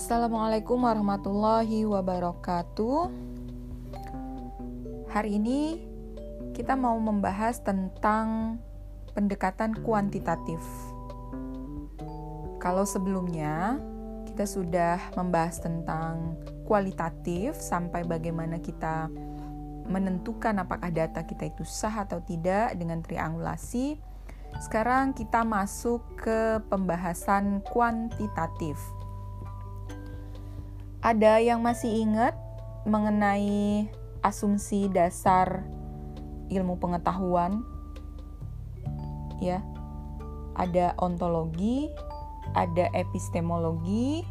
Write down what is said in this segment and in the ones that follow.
Assalamualaikum warahmatullahi wabarakatuh. Hari ini kita mau membahas tentang pendekatan kuantitatif. Kalau sebelumnya kita sudah membahas tentang kualitatif sampai bagaimana kita menentukan apakah data kita itu sah atau tidak dengan triangulasi. Sekarang kita masuk ke pembahasan kuantitatif. Ada yang masih ingat mengenai asumsi dasar ilmu pengetahuan? Ya. Ada ontologi, ada epistemologi,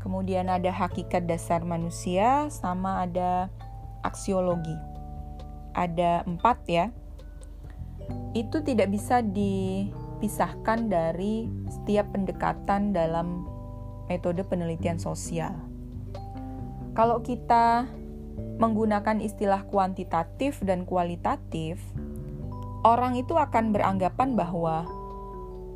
kemudian ada hakikat dasar manusia, sama ada aksiologi. Ada empat ya. Itu tidak bisa dipisahkan dari setiap pendekatan dalam metode penelitian sosial. Kalau kita menggunakan istilah kuantitatif dan kualitatif, orang itu akan beranggapan bahwa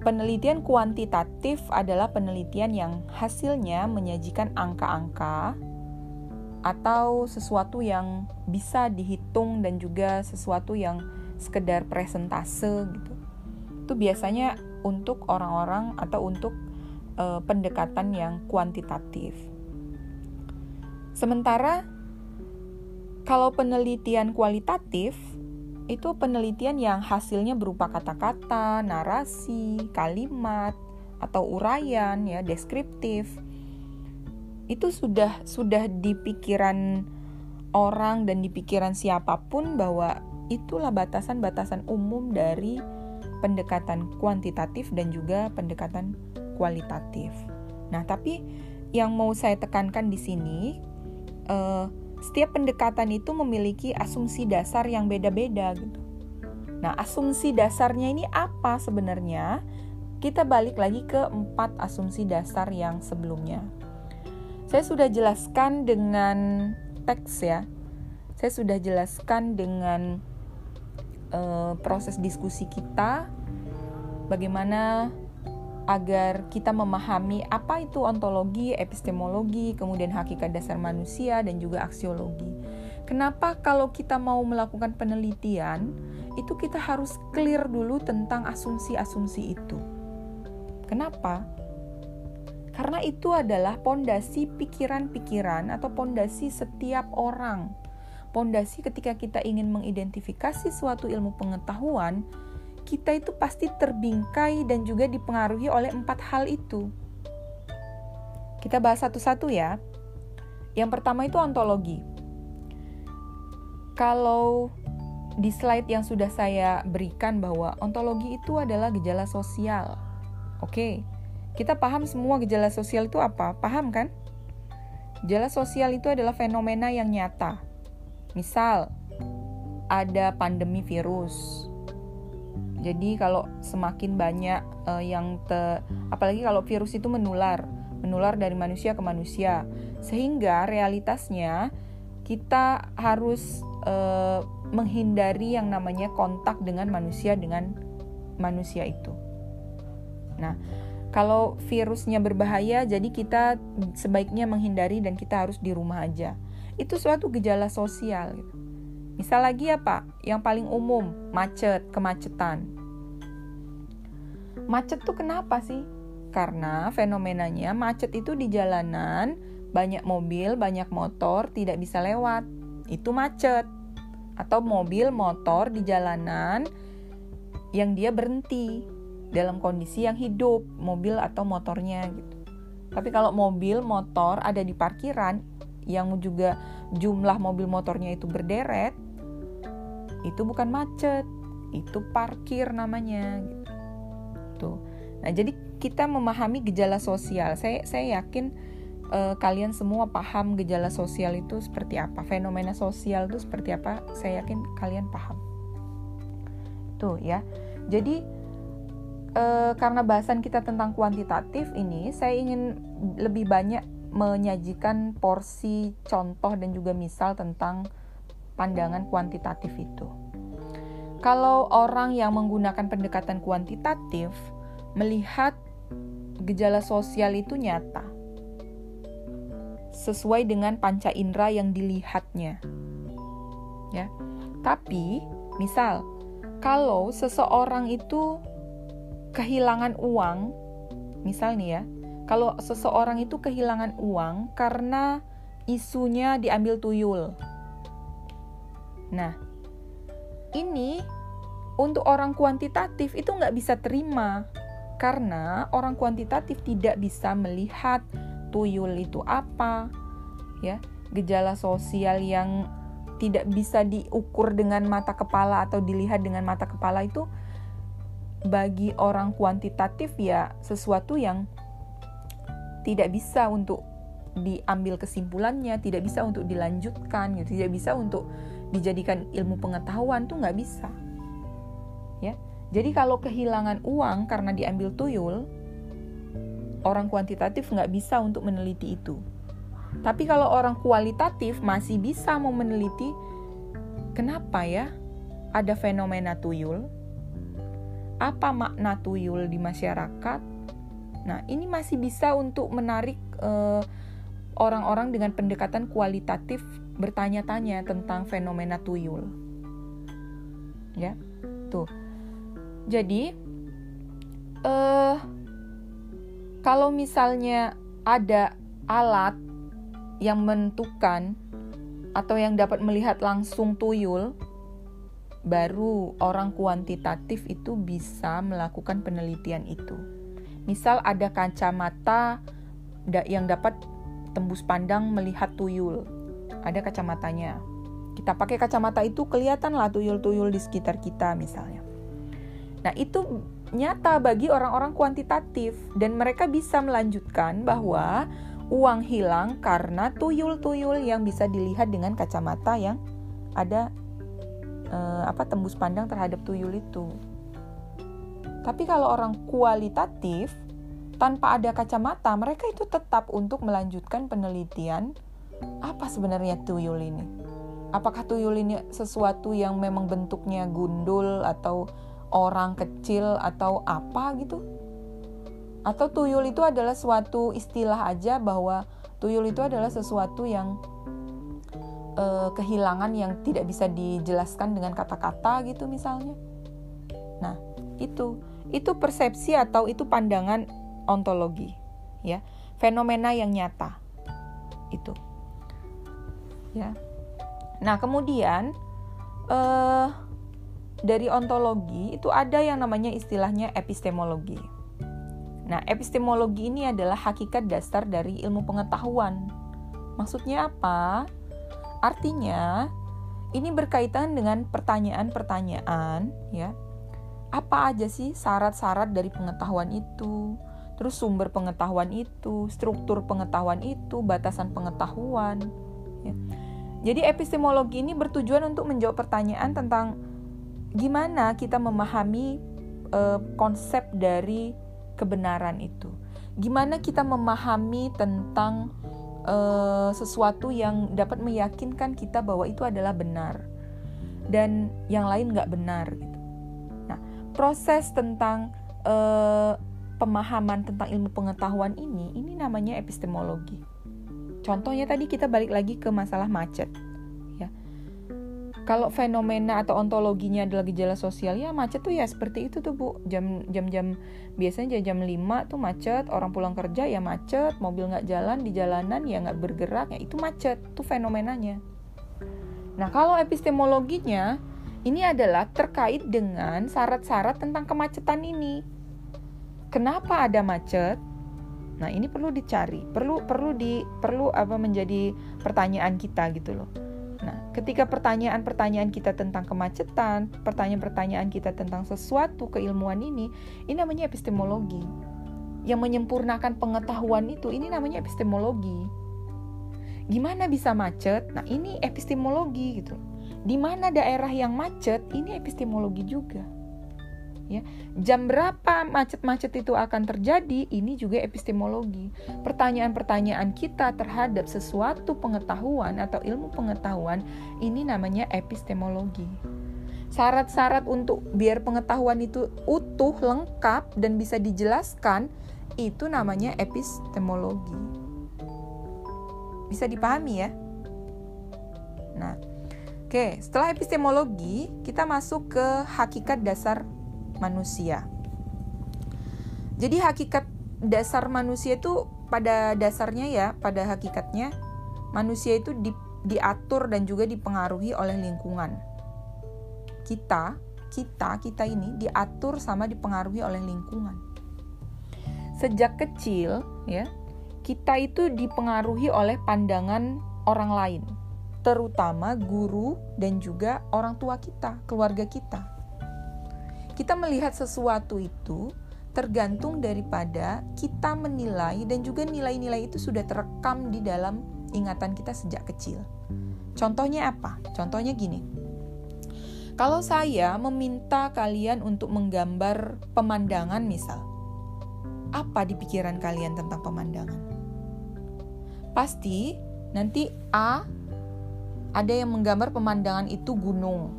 penelitian kuantitatif adalah penelitian yang hasilnya menyajikan angka-angka atau sesuatu yang bisa dihitung dan juga sesuatu yang sekedar presentase gitu. Itu biasanya untuk orang-orang atau untuk uh, pendekatan yang kuantitatif. Sementara kalau penelitian kualitatif itu penelitian yang hasilnya berupa kata-kata, narasi, kalimat atau uraian ya, deskriptif. Itu sudah sudah di pikiran orang dan di pikiran siapa pun bahwa itulah batasan-batasan umum dari pendekatan kuantitatif dan juga pendekatan kualitatif. Nah, tapi yang mau saya tekankan di sini uh, setiap pendekatan itu memiliki asumsi dasar yang beda-beda gitu. Nah, asumsi dasarnya ini apa sebenarnya? Kita balik lagi ke empat asumsi dasar yang sebelumnya. Saya sudah jelaskan dengan teks ya. Saya sudah jelaskan dengan uh, proses diskusi kita bagaimana agar kita memahami apa itu ontologi, epistemologi, kemudian hakikat dasar manusia, dan juga aksiologi. Kenapa kalau kita mau melakukan penelitian, itu kita harus clear dulu tentang asumsi-asumsi itu. Kenapa? Karena itu adalah pondasi pikiran-pikiran atau pondasi setiap orang. Pondasi ketika kita ingin mengidentifikasi suatu ilmu pengetahuan, kita itu pasti terbingkai dan juga dipengaruhi oleh empat hal itu. Kita bahas satu-satu ya. Yang pertama itu ontologi. Kalau di slide yang sudah saya berikan bahwa ontologi itu adalah gejala sosial. Oke, kita paham semua gejala sosial itu apa? Paham kan? Gejala sosial itu adalah fenomena yang nyata. Misal, ada pandemi virus, jadi kalau semakin banyak uh, yang te, apalagi kalau virus itu menular, menular dari manusia ke manusia, sehingga realitasnya kita harus uh, menghindari yang namanya kontak dengan manusia dengan manusia itu. Nah, kalau virusnya berbahaya, jadi kita sebaiknya menghindari dan kita harus di rumah aja. Itu suatu gejala sosial. Gitu. Misal lagi apa? Yang paling umum, macet, kemacetan. Macet tuh kenapa sih? Karena fenomenanya macet itu di jalanan, banyak mobil, banyak motor, tidak bisa lewat. Itu macet. Atau mobil, motor di jalanan yang dia berhenti dalam kondisi yang hidup, mobil atau motornya gitu. Tapi kalau mobil, motor ada di parkiran yang juga jumlah mobil motornya itu berderet, itu bukan macet, itu parkir namanya gitu. Nah, jadi kita memahami gejala sosial. Saya saya yakin uh, kalian semua paham gejala sosial itu seperti apa, fenomena sosial itu seperti apa. Saya yakin kalian paham. Tuh ya. Jadi uh, karena bahasan kita tentang kuantitatif ini, saya ingin lebih banyak menyajikan porsi contoh dan juga misal tentang pandangan kuantitatif itu. Kalau orang yang menggunakan pendekatan kuantitatif melihat gejala sosial itu nyata. sesuai dengan panca indera yang dilihatnya. Ya. Tapi, misal kalau seseorang itu kehilangan uang, misal nih ya, kalau seseorang itu kehilangan uang karena isunya diambil tuyul. Nah, ini untuk orang kuantitatif itu nggak bisa terima karena orang kuantitatif tidak bisa melihat tuyul itu apa, ya. Gejala sosial yang tidak bisa diukur dengan mata kepala atau dilihat dengan mata kepala itu bagi orang kuantitatif ya sesuatu yang tidak bisa untuk diambil kesimpulannya, tidak bisa untuk dilanjutkan, gitu, tidak bisa untuk dijadikan ilmu pengetahuan tuh nggak bisa, ya. Jadi kalau kehilangan uang karena diambil tuyul, orang kuantitatif nggak bisa untuk meneliti itu. Tapi kalau orang kualitatif masih bisa mau meneliti kenapa ya ada fenomena tuyul, apa makna tuyul di masyarakat. Nah, ini masih bisa untuk menarik eh, orang-orang dengan pendekatan kualitatif bertanya-tanya tentang fenomena tuyul. Ya, tuh. Jadi, uh, kalau misalnya ada alat yang menentukan atau yang dapat melihat langsung tuyul, baru orang kuantitatif itu bisa melakukan penelitian itu. Misal ada kacamata yang dapat tembus pandang melihat tuyul. Ada kacamatanya. Kita pakai kacamata itu kelihatan lah tuyul-tuyul di sekitar kita misalnya. Nah, itu nyata bagi orang-orang kuantitatif dan mereka bisa melanjutkan bahwa uang hilang karena tuyul-tuyul yang bisa dilihat dengan kacamata yang ada eh, apa tembus pandang terhadap tuyul itu. Tapi kalau orang kualitatif tanpa ada kacamata, mereka itu tetap untuk melanjutkan penelitian apa sebenarnya tuyul ini. Apakah tuyul ini sesuatu yang memang bentuknya gundul atau orang kecil atau apa gitu? Atau tuyul itu adalah suatu istilah aja bahwa tuyul itu adalah sesuatu yang uh, kehilangan yang tidak bisa dijelaskan dengan kata-kata gitu misalnya. Nah, itu itu persepsi atau itu pandangan ontologi, ya. Fenomena yang nyata. Itu. Ya. Nah, kemudian eh dari ontologi itu ada yang namanya istilahnya epistemologi. Nah, epistemologi ini adalah hakikat dasar dari ilmu pengetahuan. Maksudnya apa? Artinya, ini berkaitan dengan pertanyaan-pertanyaan, ya. Apa aja sih syarat-syarat dari pengetahuan itu? Terus sumber pengetahuan itu, struktur pengetahuan itu, batasan pengetahuan, ya. Jadi epistemologi ini bertujuan untuk menjawab pertanyaan tentang gimana kita memahami uh, konsep dari kebenaran itu? Gimana kita memahami tentang uh, sesuatu yang dapat meyakinkan kita bahwa itu adalah benar dan yang lain nggak benar gitu. Nah, proses tentang uh, pemahaman tentang ilmu pengetahuan ini, ini namanya epistemologi. Contohnya tadi kita balik lagi ke masalah macet kalau fenomena atau ontologinya adalah gejala sosial ya macet tuh ya seperti itu tuh bu. Jam jam jam biasanya jam, jam 5 tuh macet orang pulang kerja ya macet mobil nggak jalan di jalanan ya nggak bergerak ya itu macet tuh fenomenanya. Nah kalau epistemologinya ini adalah terkait dengan syarat-syarat tentang kemacetan ini. Kenapa ada macet nah ini perlu dicari perlu perlu di perlu apa menjadi pertanyaan kita gitu loh Nah, ketika pertanyaan-pertanyaan kita tentang kemacetan, pertanyaan-pertanyaan kita tentang sesuatu keilmuan ini, ini namanya epistemologi. Yang menyempurnakan pengetahuan itu, ini namanya epistemologi. Gimana bisa macet? Nah, ini epistemologi gitu. Di mana daerah yang macet, ini epistemologi juga ya. Jam berapa macet-macet itu akan terjadi ini juga epistemologi. Pertanyaan-pertanyaan kita terhadap sesuatu pengetahuan atau ilmu pengetahuan ini namanya epistemologi. Syarat-syarat untuk biar pengetahuan itu utuh lengkap dan bisa dijelaskan itu namanya epistemologi. Bisa dipahami ya? Nah, oke, setelah epistemologi, kita masuk ke hakikat dasar manusia. Jadi hakikat dasar manusia itu pada dasarnya ya, pada hakikatnya manusia itu di, diatur dan juga dipengaruhi oleh lingkungan. Kita, kita, kita ini diatur sama dipengaruhi oleh lingkungan. Sejak kecil ya, kita itu dipengaruhi oleh pandangan orang lain, terutama guru dan juga orang tua kita, keluarga kita. Kita melihat sesuatu itu tergantung daripada kita menilai dan juga nilai-nilai itu sudah terekam di dalam ingatan kita sejak kecil. Contohnya apa? Contohnya gini. Kalau saya meminta kalian untuk menggambar pemandangan misal, apa di pikiran kalian tentang pemandangan? Pasti nanti A ada yang menggambar pemandangan itu gunung,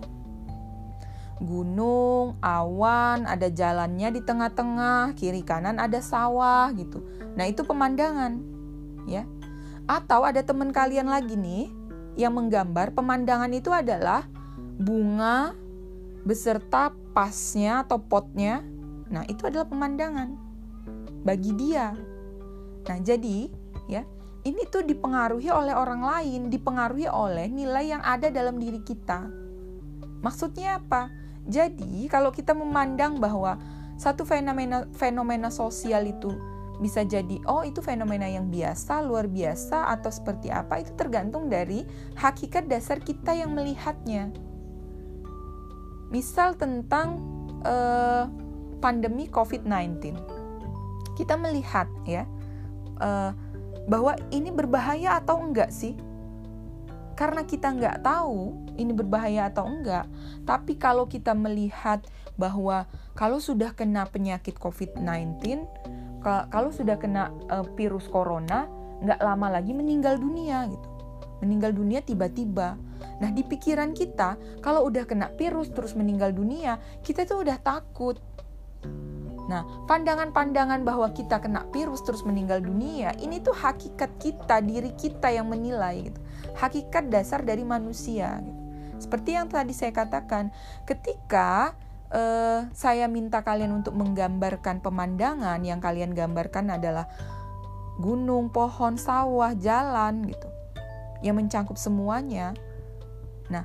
gunung, awan, ada jalannya di tengah-tengah, kiri kanan ada sawah gitu. Nah, itu pemandangan, ya. Atau ada teman kalian lagi nih yang menggambar pemandangan itu adalah bunga beserta pasnya atau potnya. Nah, itu adalah pemandangan bagi dia. Nah, jadi ya, ini tuh dipengaruhi oleh orang lain, dipengaruhi oleh nilai yang ada dalam diri kita. Maksudnya apa? Jadi, kalau kita memandang bahwa satu fenomena fenomena sosial itu bisa jadi oh itu fenomena yang biasa, luar biasa atau seperti apa itu tergantung dari hakikat dasar kita yang melihatnya. Misal tentang uh, pandemi COVID-19. Kita melihat ya uh, bahwa ini berbahaya atau enggak sih? Karena kita nggak tahu, ini berbahaya atau enggak. Tapi kalau kita melihat bahwa kalau sudah kena penyakit COVID-19, kalau sudah kena uh, virus corona, nggak lama lagi meninggal dunia gitu. Meninggal dunia tiba-tiba. Nah di pikiran kita, kalau udah kena virus terus meninggal dunia, kita tuh udah takut. Nah, pandangan-pandangan bahwa kita kena virus terus meninggal dunia, ini tuh hakikat kita, diri kita yang menilai gitu. Hakikat dasar dari manusia gitu. Seperti yang tadi saya katakan, ketika uh, saya minta kalian untuk menggambarkan pemandangan yang kalian gambarkan adalah gunung, pohon, sawah, jalan gitu. Yang mencangkup semuanya. Nah,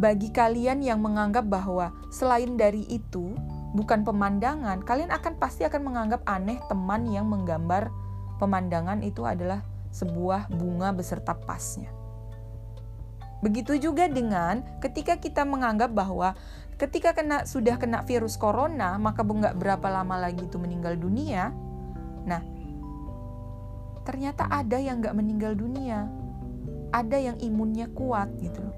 bagi kalian yang menganggap bahwa selain dari itu bukan pemandangan, kalian akan pasti akan menganggap aneh teman yang menggambar pemandangan itu adalah sebuah bunga beserta pasnya. Begitu juga dengan ketika kita menganggap bahwa ketika kena sudah kena virus corona, maka nggak berapa lama lagi itu meninggal dunia. Nah, ternyata ada yang nggak meninggal dunia, ada yang imunnya kuat gitu loh.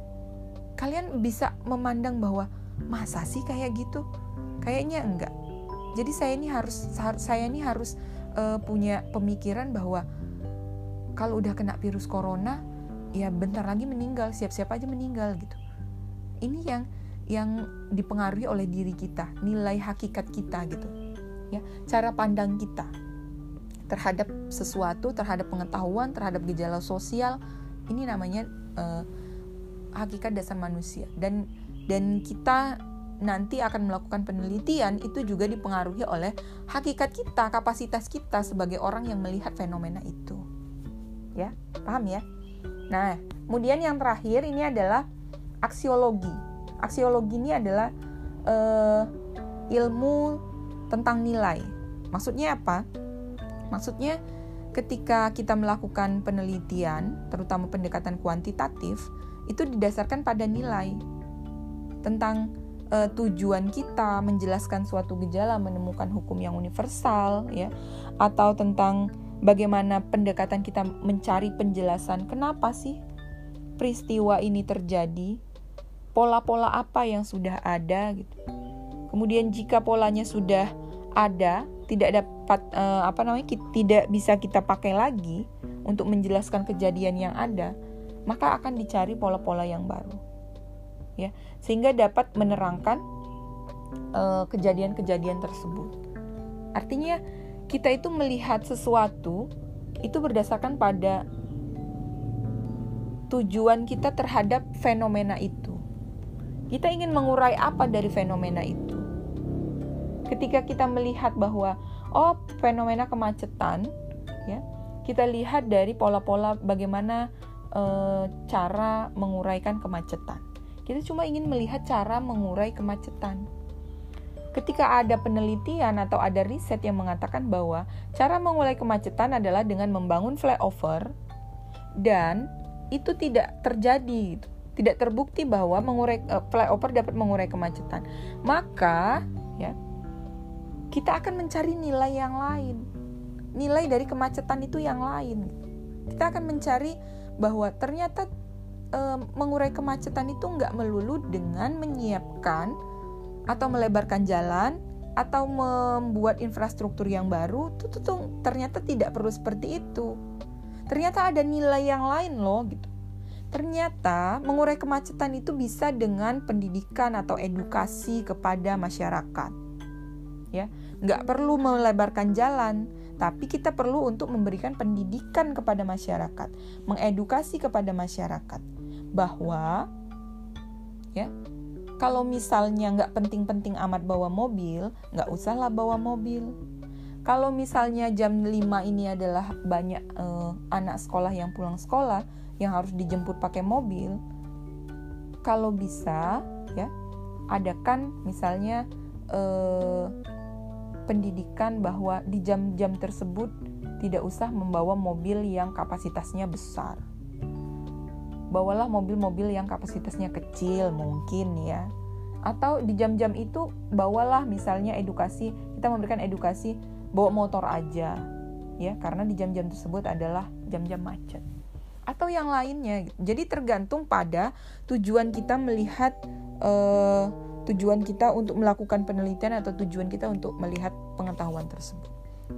Kalian bisa memandang bahwa masa sih kayak gitu? Kayaknya enggak. Jadi saya ini harus saya ini harus uh, punya pemikiran bahwa kalau udah kena virus corona ya bentar lagi meninggal siap-siap aja meninggal gitu. Ini yang yang dipengaruhi oleh diri kita nilai hakikat kita gitu ya. Cara pandang kita terhadap sesuatu terhadap pengetahuan terhadap gejala sosial ini namanya uh, hakikat dasar manusia. Dan dan kita nanti akan melakukan penelitian itu juga dipengaruhi oleh hakikat kita kapasitas kita sebagai orang yang melihat fenomena itu. Ya paham ya Nah, kemudian yang terakhir ini adalah aksiologi. Aksiologi ini adalah uh, ilmu tentang nilai. Maksudnya apa? Maksudnya ketika kita melakukan penelitian, terutama pendekatan kuantitatif, itu didasarkan pada nilai tentang uh, tujuan kita menjelaskan suatu gejala, menemukan hukum yang universal, ya, atau tentang bagaimana pendekatan kita mencari penjelasan kenapa sih peristiwa ini terjadi, pola-pola apa yang sudah ada gitu. Kemudian jika polanya sudah ada, tidak dapat uh, apa namanya tidak bisa kita pakai lagi untuk menjelaskan kejadian yang ada, maka akan dicari pola-pola yang baru. Ya, sehingga dapat menerangkan eh, kejadian-kejadian uh, tersebut. Artinya kita itu melihat sesuatu itu berdasarkan pada tujuan kita terhadap fenomena itu. Kita ingin mengurai apa dari fenomena itu? Ketika kita melihat bahwa oh fenomena kemacetan, ya kita lihat dari pola-pola bagaimana e, cara menguraikan kemacetan. Kita cuma ingin melihat cara mengurai kemacetan. Ketika ada penelitian atau ada riset yang mengatakan bahwa cara mengurai kemacetan adalah dengan membangun flyover dan itu tidak terjadi tidak terbukti bahwa mengurai uh, flyover dapat mengurai kemacetan, maka ya kita akan mencari nilai yang lain. Nilai dari kemacetan itu yang lain. Kita akan mencari bahwa ternyata uh, mengurai kemacetan itu nggak melulu dengan menyiapkan atau melebarkan jalan atau membuat infrastruktur yang baru tuh, tuh, tuh ternyata tidak perlu seperti itu. Ternyata ada nilai yang lain loh gitu. Ternyata mengurai kemacetan itu bisa dengan pendidikan atau edukasi kepada masyarakat. Ya, nggak perlu melebarkan jalan, tapi kita perlu untuk memberikan pendidikan kepada masyarakat, mengedukasi kepada masyarakat bahwa ya kalau misalnya nggak penting-penting amat bawa mobil, nggak usahlah bawa mobil. Kalau misalnya jam 5 ini adalah banyak uh, anak sekolah yang pulang sekolah, yang harus dijemput pakai mobil, kalau bisa ya adakan misalnya eh, pendidikan bahwa di jam-jam tersebut tidak usah membawa mobil yang kapasitasnya besar. Bawalah mobil-mobil yang kapasitasnya kecil mungkin ya. Atau di jam-jam itu bawalah misalnya edukasi, kita memberikan edukasi bawa motor aja ya karena di jam-jam tersebut adalah jam-jam macet atau yang lainnya. Jadi tergantung pada tujuan kita melihat uh, tujuan kita untuk melakukan penelitian atau tujuan kita untuk melihat pengetahuan tersebut.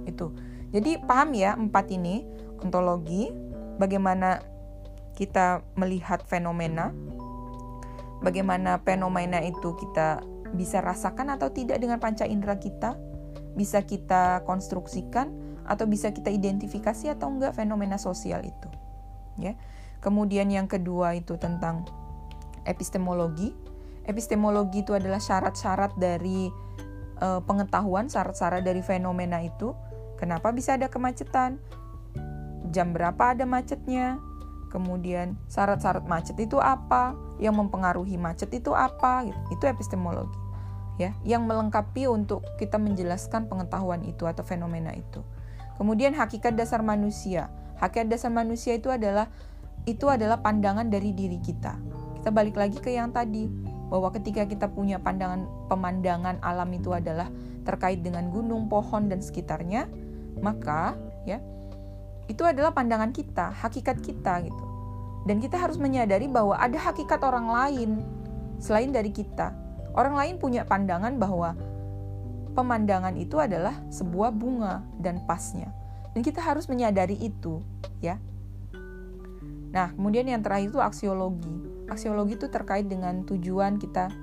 Itu. Jadi paham ya empat ini ontologi, bagaimana kita melihat fenomena, bagaimana fenomena itu kita bisa rasakan atau tidak dengan panca indera kita, bisa kita konstruksikan atau bisa kita identifikasi atau enggak fenomena sosial itu ya. Kemudian yang kedua itu tentang epistemologi. Epistemologi itu adalah syarat-syarat dari uh, pengetahuan, syarat-syarat dari fenomena itu. Kenapa bisa ada kemacetan? Jam berapa ada macetnya? Kemudian syarat-syarat macet itu apa? Yang mempengaruhi macet itu apa? Gitu. Itu epistemologi. Ya, yang melengkapi untuk kita menjelaskan pengetahuan itu atau fenomena itu. Kemudian hakikat dasar manusia Hakikat dasar manusia itu adalah itu adalah pandangan dari diri kita. Kita balik lagi ke yang tadi bahwa ketika kita punya pandangan pemandangan alam itu adalah terkait dengan gunung, pohon dan sekitarnya, maka ya itu adalah pandangan kita, hakikat kita gitu. Dan kita harus menyadari bahwa ada hakikat orang lain selain dari kita. Orang lain punya pandangan bahwa pemandangan itu adalah sebuah bunga dan pasnya. Dan kita harus menyadari itu, ya. Nah, kemudian yang terakhir itu aksiologi. Aksiologi itu terkait dengan tujuan kita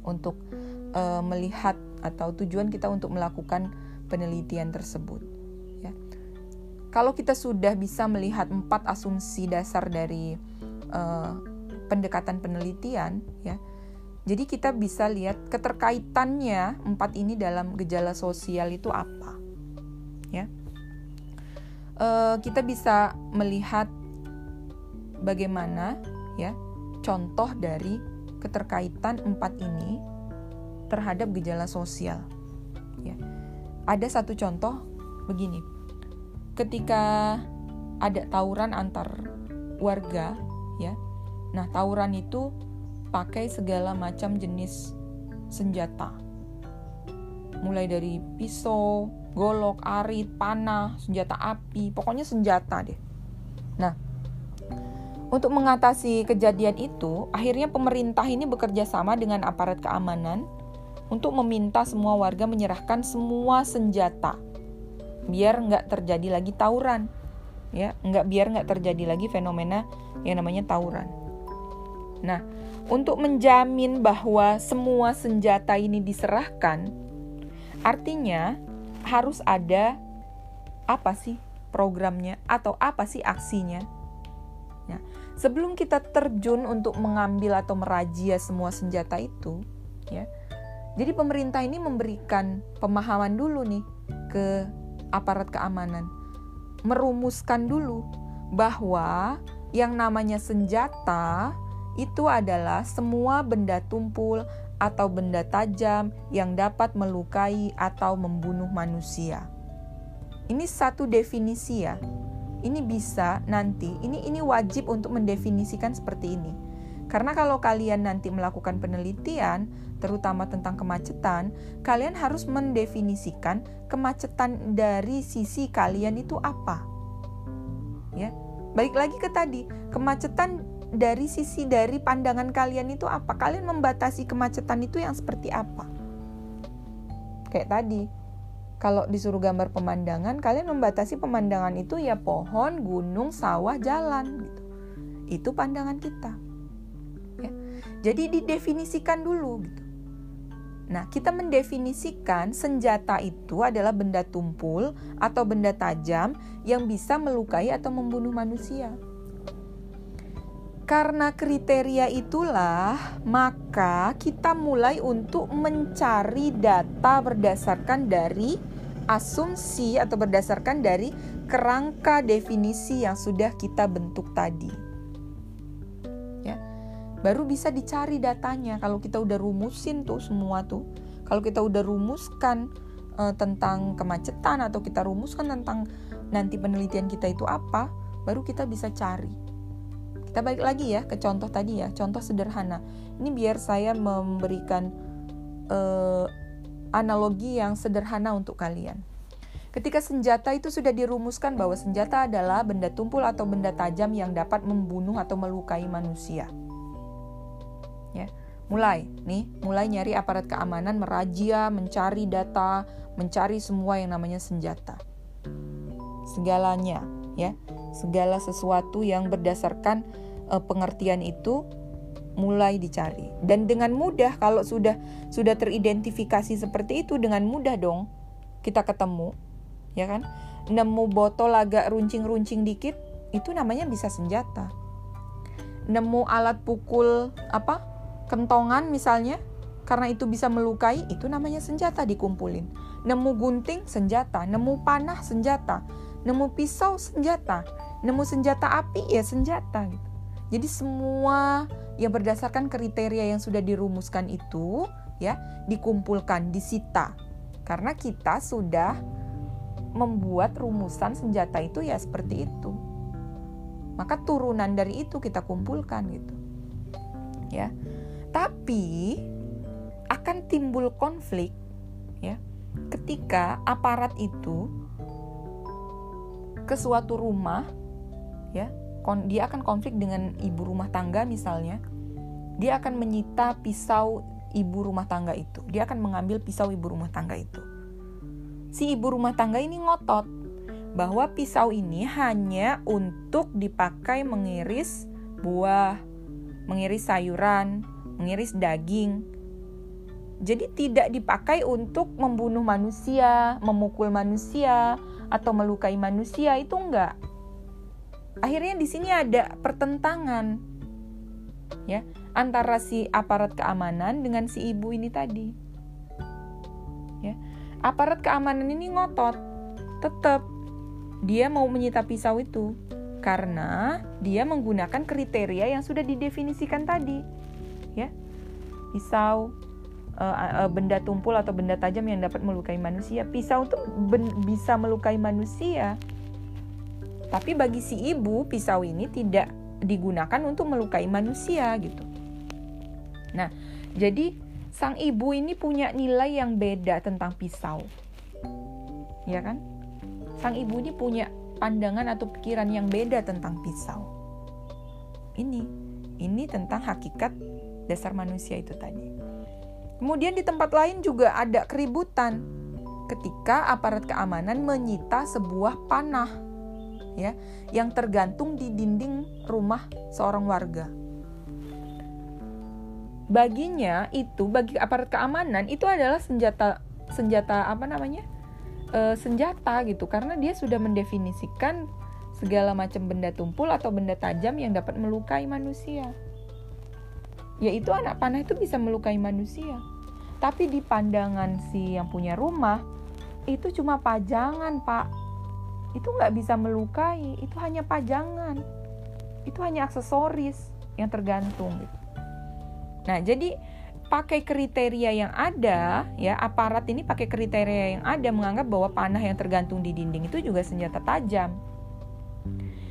untuk uh, melihat atau tujuan kita untuk melakukan penelitian tersebut. Kalau kita sudah bisa melihat empat asumsi dasar dari uh, pendekatan penelitian, ya, jadi kita bisa lihat keterkaitannya empat ini dalam gejala sosial itu apa, ya uh, kita bisa melihat bagaimana ya contoh dari keterkaitan empat ini terhadap gejala sosial. Ya. Ada satu contoh begini, ketika ada tawuran antar warga, ya, nah tawuran itu pakai segala macam jenis senjata, mulai dari pisau, golok, arit, panah, senjata api, pokoknya senjata deh. Nah, untuk mengatasi kejadian itu, akhirnya pemerintah ini bekerja sama dengan aparat keamanan untuk meminta semua warga menyerahkan semua senjata, biar nggak terjadi lagi tawuran, ya, nggak biar nggak terjadi lagi fenomena yang namanya tawuran. Nah, untuk menjamin bahwa semua senjata ini diserahkan, artinya harus ada apa sih programnya atau apa sih aksinya. Ya. sebelum kita terjun untuk mengambil atau merajia semua senjata itu, ya. Jadi pemerintah ini memberikan pemahaman dulu nih ke aparat keamanan, merumuskan dulu bahwa yang namanya senjata itu adalah semua benda tumpul atau benda tajam yang dapat melukai atau membunuh manusia. Ini satu definisi ya. Ini bisa nanti, ini ini wajib untuk mendefinisikan seperti ini. Karena kalau kalian nanti melakukan penelitian, terutama tentang kemacetan, kalian harus mendefinisikan kemacetan dari sisi kalian itu apa. Ya. Balik lagi ke tadi, kemacetan dari sisi dari pandangan kalian itu apa? Kalian membatasi kemacetan itu yang seperti apa? Kayak tadi, kalau disuruh gambar pemandangan, kalian membatasi pemandangan itu ya pohon, gunung, sawah, jalan gitu. Itu pandangan kita. Ya. Jadi didefinisikan dulu gitu. Nah, kita mendefinisikan senjata itu adalah benda tumpul atau benda tajam yang bisa melukai atau membunuh manusia. Karena kriteria itulah, maka kita mulai untuk mencari data berdasarkan dari asumsi atau berdasarkan dari kerangka definisi yang sudah kita bentuk tadi. Baru bisa dicari datanya kalau kita udah rumusin tuh semua tuh. Kalau kita udah rumuskan uh, tentang kemacetan atau kita rumuskan tentang nanti penelitian kita itu apa, baru kita bisa cari kita balik lagi ya ke contoh tadi ya, contoh sederhana. Ini biar saya memberikan uh, analogi yang sederhana untuk kalian. Ketika senjata itu sudah dirumuskan bahwa senjata adalah benda tumpul atau benda tajam yang dapat membunuh atau melukai manusia. Mulai. Nih, mulai nyari aparat keamanan, merajia, mencari data, mencari semua yang namanya senjata. Segalanya, ya. Segala sesuatu yang berdasarkan uh, pengertian itu mulai dicari. Dan dengan mudah kalau sudah sudah teridentifikasi seperti itu dengan mudah dong kita ketemu ya kan? Nemu botol agak runcing-runcing dikit itu namanya bisa senjata. Nemu alat pukul apa kentongan misalnya karena itu bisa melukai itu namanya senjata dikumpulin nemu gunting senjata nemu panah senjata nemu pisau senjata nemu senjata api ya senjata gitu. Jadi semua yang berdasarkan kriteria yang sudah dirumuskan itu ya dikumpulkan, disita. Karena kita sudah membuat rumusan senjata itu ya seperti itu. Maka turunan dari itu kita kumpulkan gitu. Ya. Tapi akan timbul konflik ya ketika aparat itu ke suatu rumah ya dia akan konflik dengan ibu rumah tangga misalnya dia akan menyita pisau ibu rumah tangga itu. Dia akan mengambil pisau ibu rumah tangga itu. Si ibu rumah tangga ini ngotot bahwa pisau ini hanya untuk dipakai mengiris buah mengiris sayuran mengiris daging. Jadi tidak dipakai untuk membunuh manusia, memukul manusia, atau melukai manusia itu enggak. Akhirnya di sini ada pertentangan ya antara si aparat keamanan dengan si ibu ini tadi. Ya aparat keamanan ini ngotot tetap dia mau menyita pisau itu karena dia menggunakan kriteria yang sudah didefinisikan tadi pisau uh, uh, benda tumpul atau benda tajam yang dapat melukai manusia pisau itu bisa melukai manusia tapi bagi si ibu, pisau ini tidak digunakan untuk melukai manusia gitu. Nah, jadi sang ibu ini punya nilai yang beda tentang pisau. Ya kan? Sang ibu ini punya pandangan atau pikiran yang beda tentang pisau. Ini, ini tentang hakikat dasar manusia itu tadi. Kemudian di tempat lain juga ada keributan ketika aparat keamanan menyita sebuah panah ya yang tergantung di dinding rumah seorang warga. Baginya itu bagi aparat keamanan itu adalah senjata senjata apa namanya? E, senjata gitu karena dia sudah mendefinisikan segala macam benda tumpul atau benda tajam yang dapat melukai manusia. Yaitu anak panah itu bisa melukai manusia. Tapi di pandangan si yang punya rumah, itu cuma pajangan, Pak. Itu nggak bisa melukai, itu hanya pajangan. Itu hanya aksesoris yang tergantung. Gitu. Nah, jadi pakai kriteria yang ada, ya aparat ini pakai kriteria yang ada menganggap bahwa panah yang tergantung di dinding itu juga senjata tajam.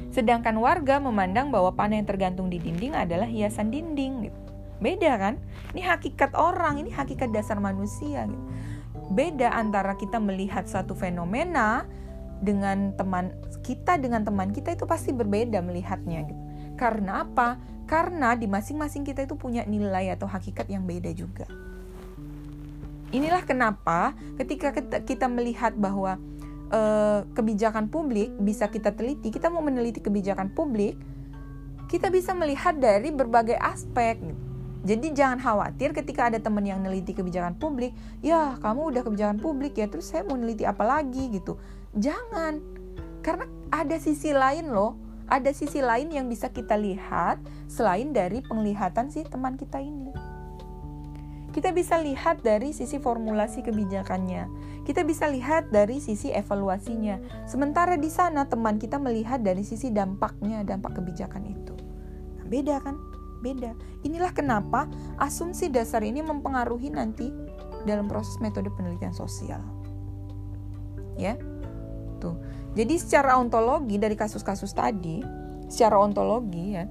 Sedangkan warga memandang bahwa panah yang tergantung di dinding adalah hiasan dinding. Gitu. Beda kan? Ini hakikat orang, ini hakikat dasar manusia. Gitu. Beda antara kita melihat satu fenomena dengan teman kita dengan teman kita itu pasti berbeda melihatnya. Gitu. Karena apa? Karena di masing-masing kita itu punya nilai atau hakikat yang beda juga. Inilah kenapa ketika kita melihat bahwa uh, kebijakan publik bisa kita teliti, kita mau meneliti kebijakan publik, kita bisa melihat dari berbagai aspek. Jadi jangan khawatir ketika ada teman yang neliti kebijakan publik, ya kamu udah kebijakan publik ya, terus saya mau neliti apa lagi gitu. Jangan, karena ada sisi lain loh ada sisi lain yang bisa kita lihat selain dari penglihatan si teman kita ini. Kita bisa lihat dari sisi formulasi kebijakannya. Kita bisa lihat dari sisi evaluasinya. Sementara di sana teman kita melihat dari sisi dampaknya, dampak kebijakan itu. Nah, beda kan? Beda. Inilah kenapa asumsi dasar ini mempengaruhi nanti dalam proses metode penelitian sosial. Ya. Tuh. Jadi secara ontologi dari kasus-kasus tadi, secara ontologi ya,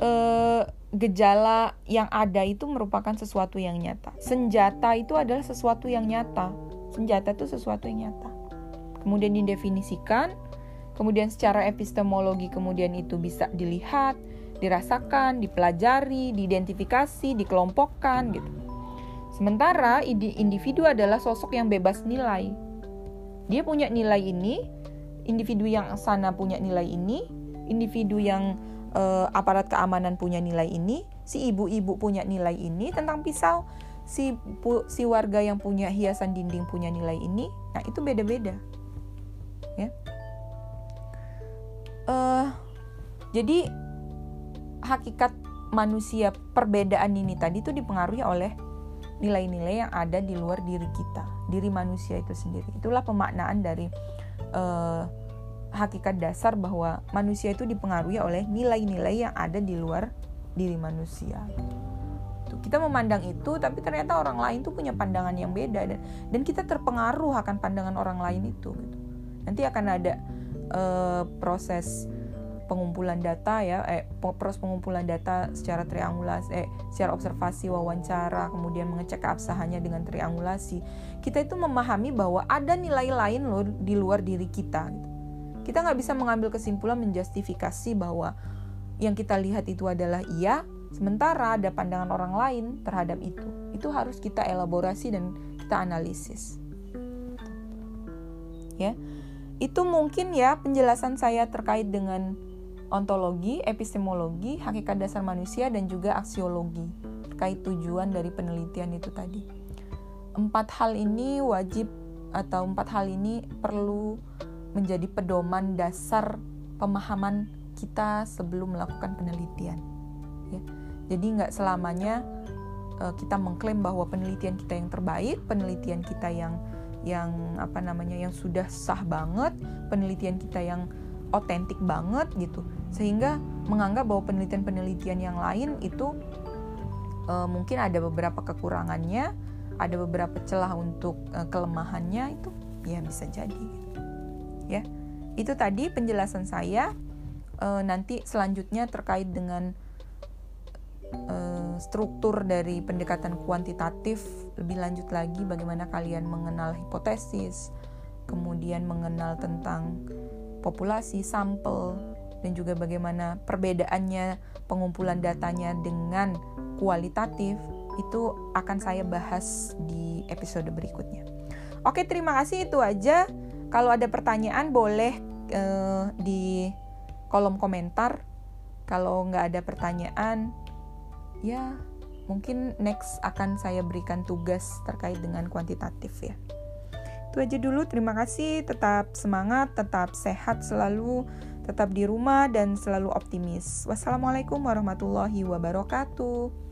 eh, gejala yang ada itu merupakan sesuatu yang nyata. Senjata itu adalah sesuatu yang nyata. Senjata itu sesuatu yang nyata. Kemudian didefinisikan, kemudian secara epistemologi kemudian itu bisa dilihat, dirasakan, dipelajari, diidentifikasi, dikelompokkan gitu. Sementara individu adalah sosok yang bebas nilai, dia punya nilai ini, individu yang sana punya nilai ini, individu yang uh, aparat keamanan punya nilai ini, si ibu-ibu punya nilai ini tentang pisau, si pu, si warga yang punya hiasan dinding punya nilai ini. Nah, itu beda-beda. Ya. Uh, jadi hakikat manusia perbedaan ini tadi itu dipengaruhi oleh nilai-nilai yang ada di luar diri kita, diri manusia itu sendiri. Itulah pemaknaan dari uh, hakikat dasar bahwa manusia itu dipengaruhi oleh nilai-nilai yang ada di luar diri manusia. Tuh, kita memandang itu, tapi ternyata orang lain tuh punya pandangan yang beda dan dan kita terpengaruh akan pandangan orang lain itu. Gitu. Nanti akan ada uh, proses pengumpulan data ya eh proses pengumpulan data secara triangulasi eh secara observasi wawancara kemudian mengecek keabsahannya dengan triangulasi. Kita itu memahami bahwa ada nilai lain loh di luar diri kita gitu. kita nggak bisa mengambil kesimpulan menjustifikasi bahwa yang kita lihat itu adalah iya sementara ada pandangan orang lain terhadap itu. Itu harus kita elaborasi dan kita analisis. Ya. Itu mungkin ya penjelasan saya terkait dengan ontologi, epistemologi, hakikat dasar manusia, dan juga aksiologi terkait tujuan dari penelitian itu tadi. Empat hal ini wajib atau empat hal ini perlu menjadi pedoman dasar pemahaman kita sebelum melakukan penelitian. Ya. Jadi nggak selamanya uh, kita mengklaim bahwa penelitian kita yang terbaik, penelitian kita yang yang apa namanya yang sudah sah banget, penelitian kita yang otentik banget gitu sehingga menganggap bahwa penelitian-penelitian yang lain itu uh, mungkin ada beberapa kekurangannya ada beberapa celah untuk uh, kelemahannya itu ya bisa jadi gitu. ya itu tadi penjelasan saya uh, nanti selanjutnya terkait dengan uh, struktur dari pendekatan kuantitatif lebih lanjut lagi bagaimana kalian mengenal hipotesis kemudian mengenal tentang populasi, sampel, dan juga bagaimana perbedaannya pengumpulan datanya dengan kualitatif itu akan saya bahas di episode berikutnya. Oke, terima kasih itu aja. Kalau ada pertanyaan boleh uh, di kolom komentar. Kalau nggak ada pertanyaan, ya mungkin next akan saya berikan tugas terkait dengan kuantitatif ya. Itu aja dulu, terima kasih. Tetap semangat, tetap sehat selalu, tetap di rumah dan selalu optimis. Wassalamualaikum warahmatullahi wabarakatuh.